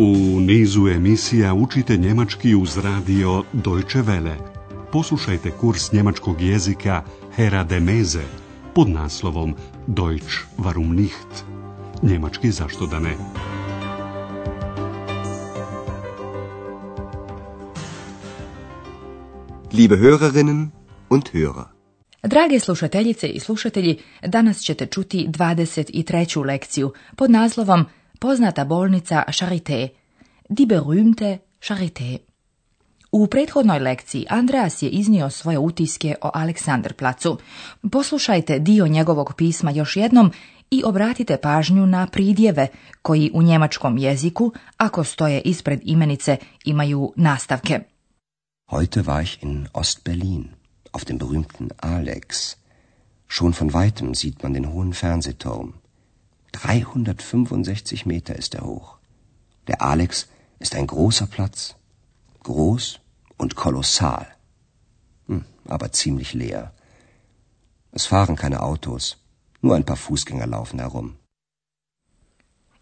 U nizu emisija učite njemački uz radio Deutsche Welle. Poslušajte kurs njemačkog jezika Hera de Meze pod naslovom Deutsch warum nicht? Njemački zašto da ne? Liebe Hörerinnen und Hörer. Drage slušateljice i slušatelji, danas ćete čuti 23. lekciju pod naslovom poznata bolnica Charité, Die berühmte Charité. U prethodnoj lekciji Andreas je iznio svoje utiske o placu Poslušajte dio njegovog pisma još jednom i obratite pažnju na pridjeve koji u njemačkom jeziku, ako stoje ispred imenice, imaju nastavke. Heute war ich in Ost-Berlin, auf dem berühmten Alex. Schon von weitem sieht man den hohen Fernsehturm. 365 Meter ist er hoch. Der Alex ist ein großer Platz. Groß und kolossal. Hm, aber ziemlich leer. Es fahren keine Autos. Nur ein paar Fußgänger laufen herum.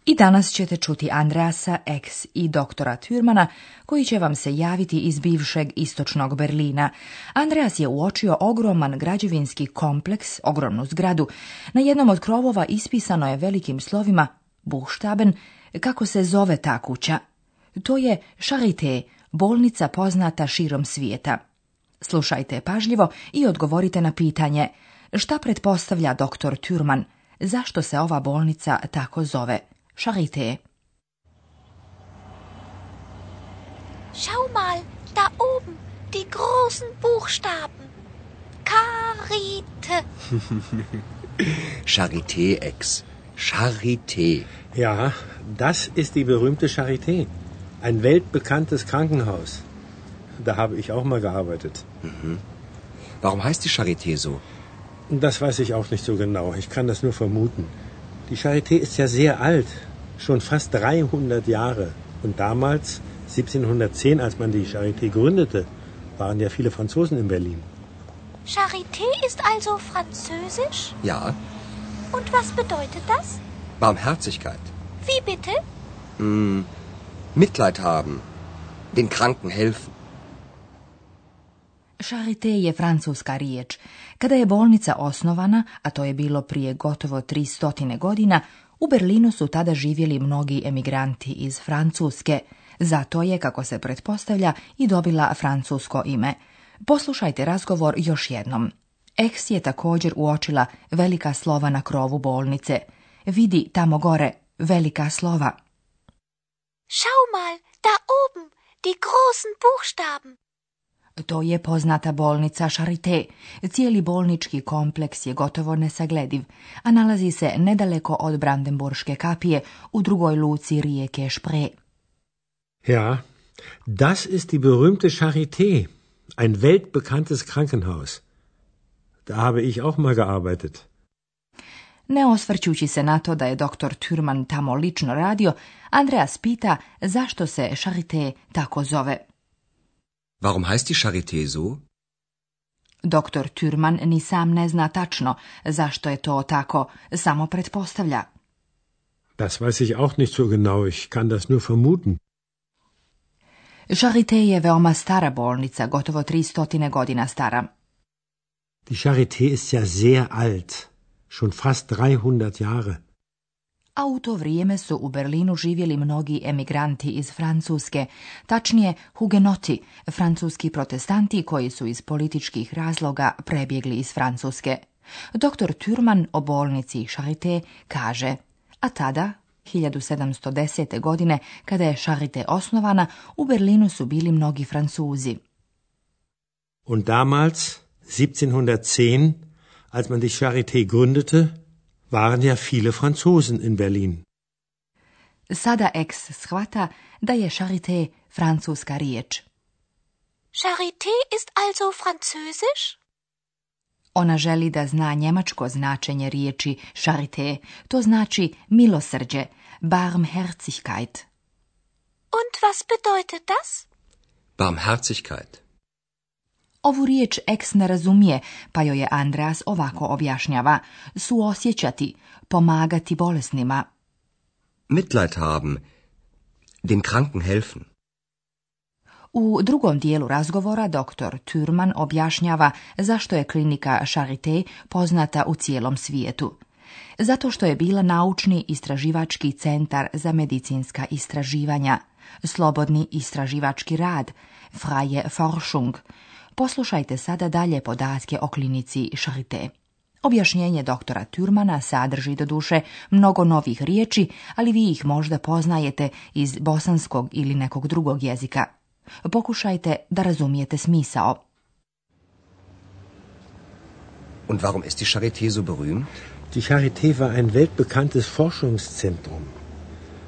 I danas ćete čuti Andreasa, ex i doktora Thürmana, koji će vam se javiti iz bivšeg istočnog Berlina. Andreas je uočio ogroman građevinski kompleks, ogromnu zgradu. Na jednom od krovova ispisano je velikim slovima Buchstaben, kako se zove ta kuća. To je Charité, bolnica poznata širom svijeta. Slušajte pažljivo i odgovorite na pitanje. Šta pretpostavlja doktor Thürman? Zašto se ova bolnica tako zove? Charité. Schau mal, da oben, die großen Buchstaben. Charité. Charité, Ex. Charité. Ja, das ist die berühmte Charité. Ein weltbekanntes Krankenhaus. Da habe ich auch mal gearbeitet. Mhm. Warum heißt die Charité so? Das weiß ich auch nicht so genau. Ich kann das nur vermuten. Die Charité ist ja sehr alt, schon fast 300 Jahre. Und damals, 1710, als man die Charité gründete, waren ja viele Franzosen in Berlin. Charité ist also französisch? Ja. Und was bedeutet das? Barmherzigkeit. Wie bitte? Mm, Mitleid haben, den Kranken helfen. Charité je francuska riječ Kada je bolnica osnovana, a to je bilo prije gotovo 300 godina, u Berlinu su tada živjeli mnogi emigranti iz Francuske. Zato je, kako se pretpostavlja, i dobila francusko ime. Poslušajte razgovor još jednom. Eks je također uočila velika slova na krovu bolnice. Vidi tamo gore, velika slova. Schau mal, da oben, die großen Buchstaben. To je poznata bolnica Charité. Cijeli bolnički kompleks je gotovo nesaglediv, a nalazi se nedaleko od Brandenburške kapije u drugoj luci rijeke Špre. Ja, das ist die berühmte Charité, ein weltbekanntes Krankenhaus. Da habe ich auch mal gearbeitet. Ne osvrćući se na to da je doktor Turman tamo lično radio, Andreas pita zašto se Charité tako zove. Warum heißt die Charité so? Doktor Türman ni sam ne zna tačno zašto je to tako, samo pretpostavlja. Das weiß ich auch nicht so genau, ich kann das nur vermuten. Charité je veoma stara bolnica, gotovo 300 godina stara. Die Charité ist ja sehr alt, schon fast 300 Jahre a u to vrijeme su u Berlinu živjeli mnogi emigranti iz Francuske, tačnije hugenoti, francuski protestanti koji su iz političkih razloga prebjegli iz Francuske. Dr. Turman o bolnici Charité kaže, a tada, 1710. godine, kada je Charité osnovana, u Berlinu su bili mnogi Francuzi. Und damals, 1710, als man die Charité gründete, waren ja viele Franzosen in Berlin. Sada ex shvata da je charité francuska riječ. Charité ist also französisch? Ona želi da zna njemačko značenje riječi charité, to znači milosrđe, barmherzigkeit. Und was bedeutet das? Barmherzigkeit. Ovu riječ eks ne razumije, pa joj je Andreas ovako objašnjava. Suosjećati, pomagati bolesnima. Mitleid haben, den Kranken helfen. U drugom dijelu razgovora dr. Turman objašnjava zašto je klinika Charité poznata u cijelom svijetu. Zato što je bila naučni istraživački centar za medicinska istraživanja, slobodni istraživački rad, fraje Forschung, Poslušajte sada dalje podatke o klinici Charité. Objašnjenje doktora Turmana sadrži do duše mnogo novih riječi, ali vi ih možda poznajete iz bosanskog ili nekog drugog jezika. Pokušajte da razumijete smisao. Und warum ist die Charité so berühmt? Die Charité war ein weltbekanntes Forschungszentrum.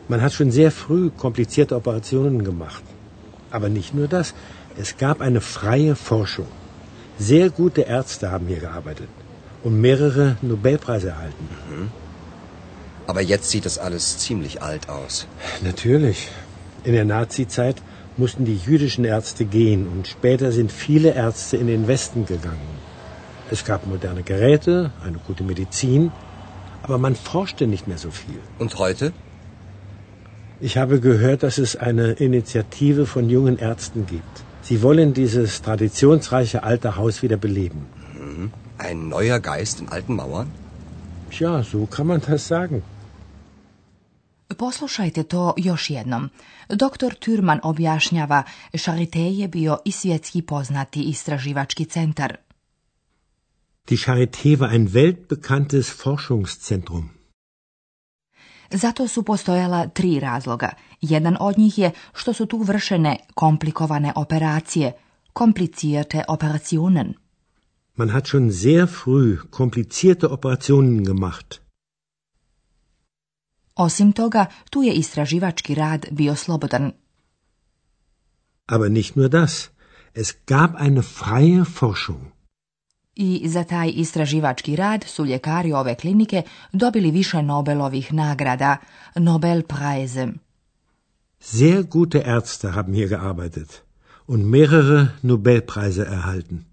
Man hat schon sehr früh komplizierte Operationen gemacht. Aber nicht nur das. Es gab eine freie Forschung. Sehr gute Ärzte haben hier gearbeitet und mehrere Nobelpreise erhalten. Mhm. Aber jetzt sieht das alles ziemlich alt aus. Natürlich. In der Nazi-Zeit mussten die jüdischen Ärzte gehen und später sind viele Ärzte in den Westen gegangen. Es gab moderne Geräte, eine gute Medizin, aber man forschte nicht mehr so viel. Und heute? Ich habe gehört, dass es eine Initiative von jungen Ärzten gibt. Sie wollen dieses traditionsreiche alte Haus wieder beleben. Mhm. Ein neuer Geist in alten Mauern? Tja, so kann man das sagen. Poslušajte to još jednom. Dr. Türman objašnjava, Charité je bio i svjetski poznati istraživački centar. Die Charité war ein weltbekanntes Forschungszentrum. Zato su postojala tri razloga – Jedan od njih je što su tu vršene komplikovane operacije, komplicierte operacionen Man hat schon sehr früh komplizierte Operationen gemacht. Osim toga, tu je istraživački rad bio slobodan. Aber nicht nur das. Es gab eine freie Forschung. I za taj istraživački rad su ljekari ove klinike dobili više Nobelovih nagrada, Nobel Sehr gute Ärzte haben hier gearbeitet und mehrere Nobelpreise erhalten.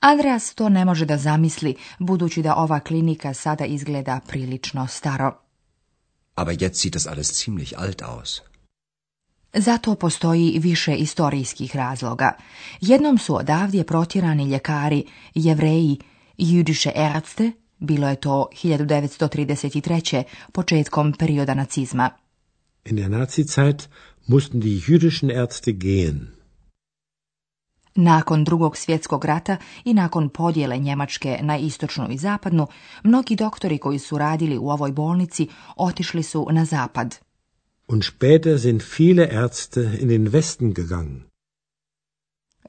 Andreas to ne može da zamisli, budući da ova klinika sada izgleda prilično staro. Aber jetzt sieht das alles ziemlich alt aus. Zato postoji više istorijskih razloga. Jednom su odavdje protjerani ljekari, jevreji, judiše Ärzte, bilo je to 1933. početkom perioda nacizma. In der Nazizeit mussten die jüdischen Ärzte gehen. Nakon drugog svjetskog rata i nakon podjele Njemačke na istočnu i zapadnu, mnogi doktori koji su radili u ovoj bolnici otišli su na zapad. Und später sind viele Ärzte in den Westen gegangen.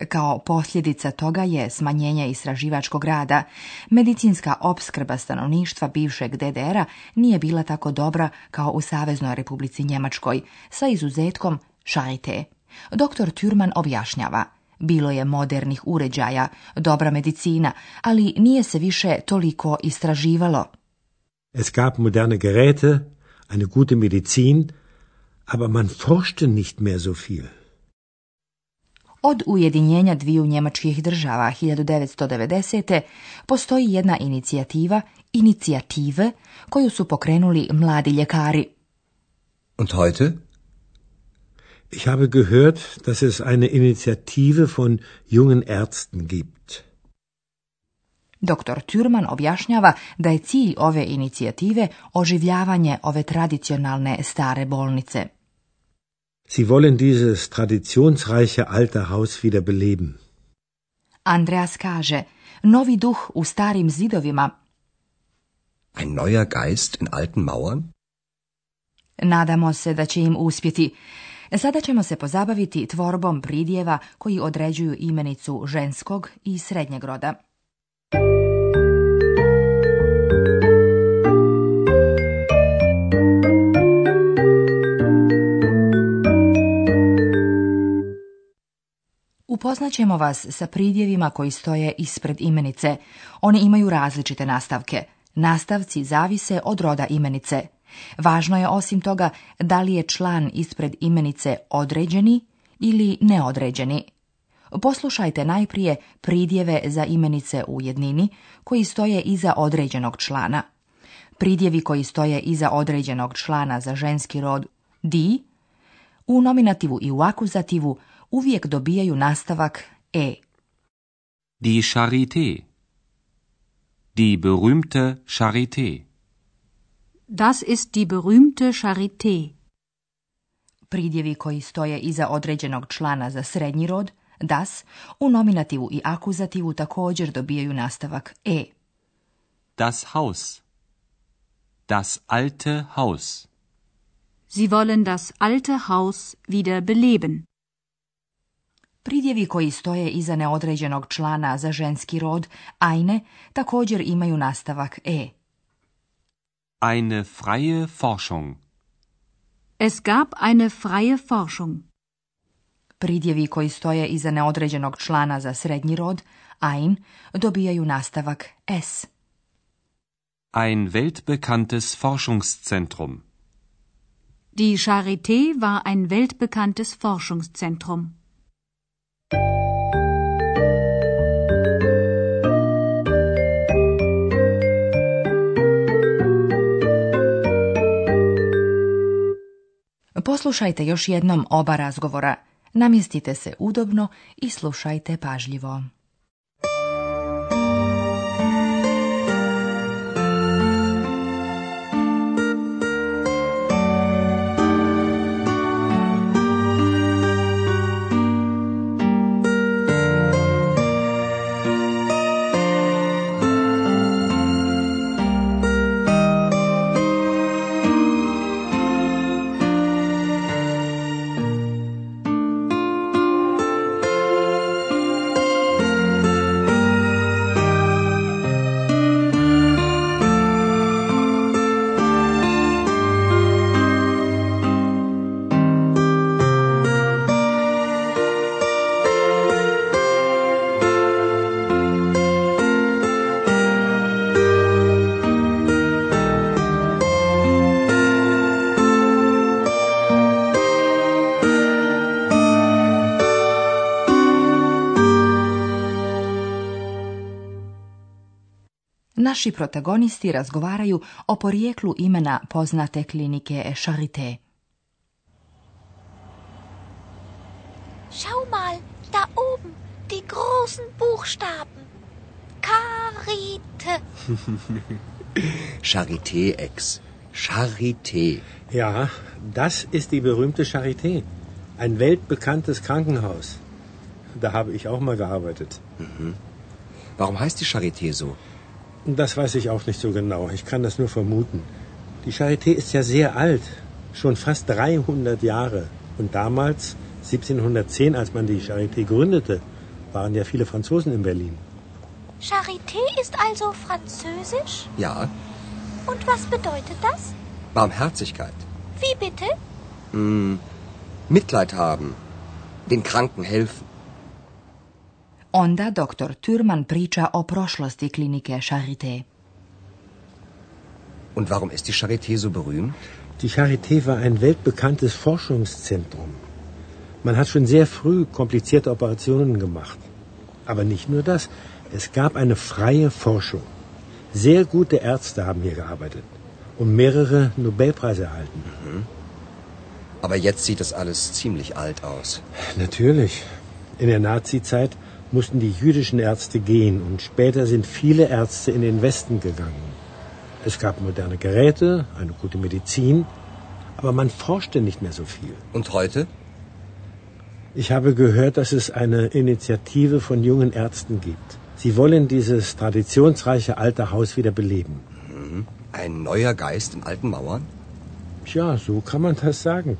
Kao posljedica toga je smanjenje istraživačkog rada. Medicinska opskrba stanovništva bivšeg DDR-a nije bila tako dobra kao u Saveznoj Republici Njemačkoj, sa izuzetkom Charité. Doktor Thurman objašnjava – bilo je modernih uređaja, dobra medicina, ali nije se više toliko istraživalo. Es gab moderne Geräte, eine gute aber man forschte nicht mehr so viel. Od ujedinjenja dviju njemačkih država 1990. postoji jedna inicijativa, inicijative, koju su pokrenuli mladi ljekari. Und heute? Ich habe gehört, dass es eine von jungen Ärzten gibt. Dr. Thurman objašnjava da je cilj ove inicijative oživljavanje ove tradicionalne stare bolnice. Sie wollen dieses traditionsreiche alte Haus beleben. Andreas kaže, novi duh u starim zidovima. Ein neuer Geist in alten Mauern? Nadamo se da će im uspjeti. Sada ćemo se pozabaviti tvorbom pridjeva koji određuju imenicu ženskog i srednjeg roda. upoznaćemo vas sa pridjevima koji stoje ispred imenice. Oni imaju različite nastavke. Nastavci zavise od roda imenice. Važno je osim toga da li je član ispred imenice određeni ili neodređeni. Poslušajte najprije pridjeve za imenice u jednini koji stoje iza određenog člana. Pridjevi koji stoje iza određenog člana za ženski rod di u nominativu i u akuzativu uvijek dobijaju nastavak e. Die Charité. Die berühmte Charité. Das ist die berühmte Charité. Pridjevi koji stoje iza određenog člana za srednji rod, das, u nominativu i akuzativu također dobijaju nastavak e. Das Haus. Das alte Haus. Sie wollen das alte Haus wieder beleben. Pridjevi koji stoje iza neodređenog člana za ženski rod, eine, također imaju nastavak e. Eine freie Forschung. Es gab eine freie Forschung. Pridjevi koji stoje iza neodređenog člana za srednji rod, ein, dobijaju nastavak s. Ein weltbekanntes Forschungszentrum. Die Charité war ein weltbekanntes Forschungszentrum. Poslušajte još jednom oba razgovora. Namjestite se udobno i slušajte pažljivo. naši protagonisti razgovaraju o porijeklu imena poznate klinike Charité. Schau mal, da oben, die großen Buchstaben. Charité. Charité, Ex. Charité. Ja, das ist die berühmte Charité. Ein weltbekanntes Krankenhaus. Da habe ich auch mal gearbeitet. Mhm. Warum heißt die Charité so? Das weiß ich auch nicht so genau. Ich kann das nur vermuten. Die Charité ist ja sehr alt, schon fast 300 Jahre. Und damals, 1710, als man die Charité gründete, waren ja viele Franzosen in Berlin. Charité ist also französisch? Ja. Und was bedeutet das? Barmherzigkeit. Wie bitte? Hm, Mitleid haben, den Kranken helfen. Onda dr. Thürmann priča o prošlosti klinike Charité. Und warum ist die Charité so berühmt? Die Charité war ein weltbekanntes Forschungszentrum. Man hat schon sehr früh komplizierte Operationen gemacht. Aber nicht nur das, es gab eine freie Forschung. Sehr gute Ärzte haben hier gearbeitet und mehrere Nobelpreise erhalten. Mhm. Aber jetzt sieht das alles ziemlich alt aus. Natürlich. In der Nazi-Zeit mussten die jüdischen Ärzte gehen und später sind viele Ärzte in den Westen gegangen. Es gab moderne Geräte, eine gute Medizin, aber man forschte nicht mehr so viel. Und heute? Ich habe gehört, dass es eine Initiative von jungen Ärzten gibt. Sie wollen dieses traditionsreiche alte Haus wieder beleben. Mhm. Ein neuer Geist in alten Mauern? Tja, so kann man das sagen.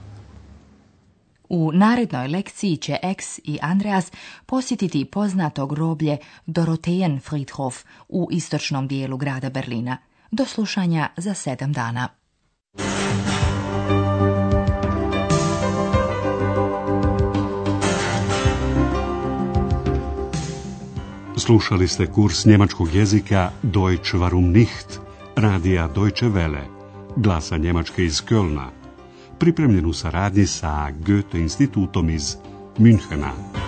U narednoj lekciji će ex i Andreas posjetiti poznato groblje Dorotejen Friedhof u istočnom dijelu grada Berlina. Do slušanja za sedam dana. Slušali ste kurs njemačkog jezika Deutsch warum nicht, radija Deutsche Welle, glasa Njemačke iz Kölna pripremljen u saradnji sa Goethe institutom iz Münchena.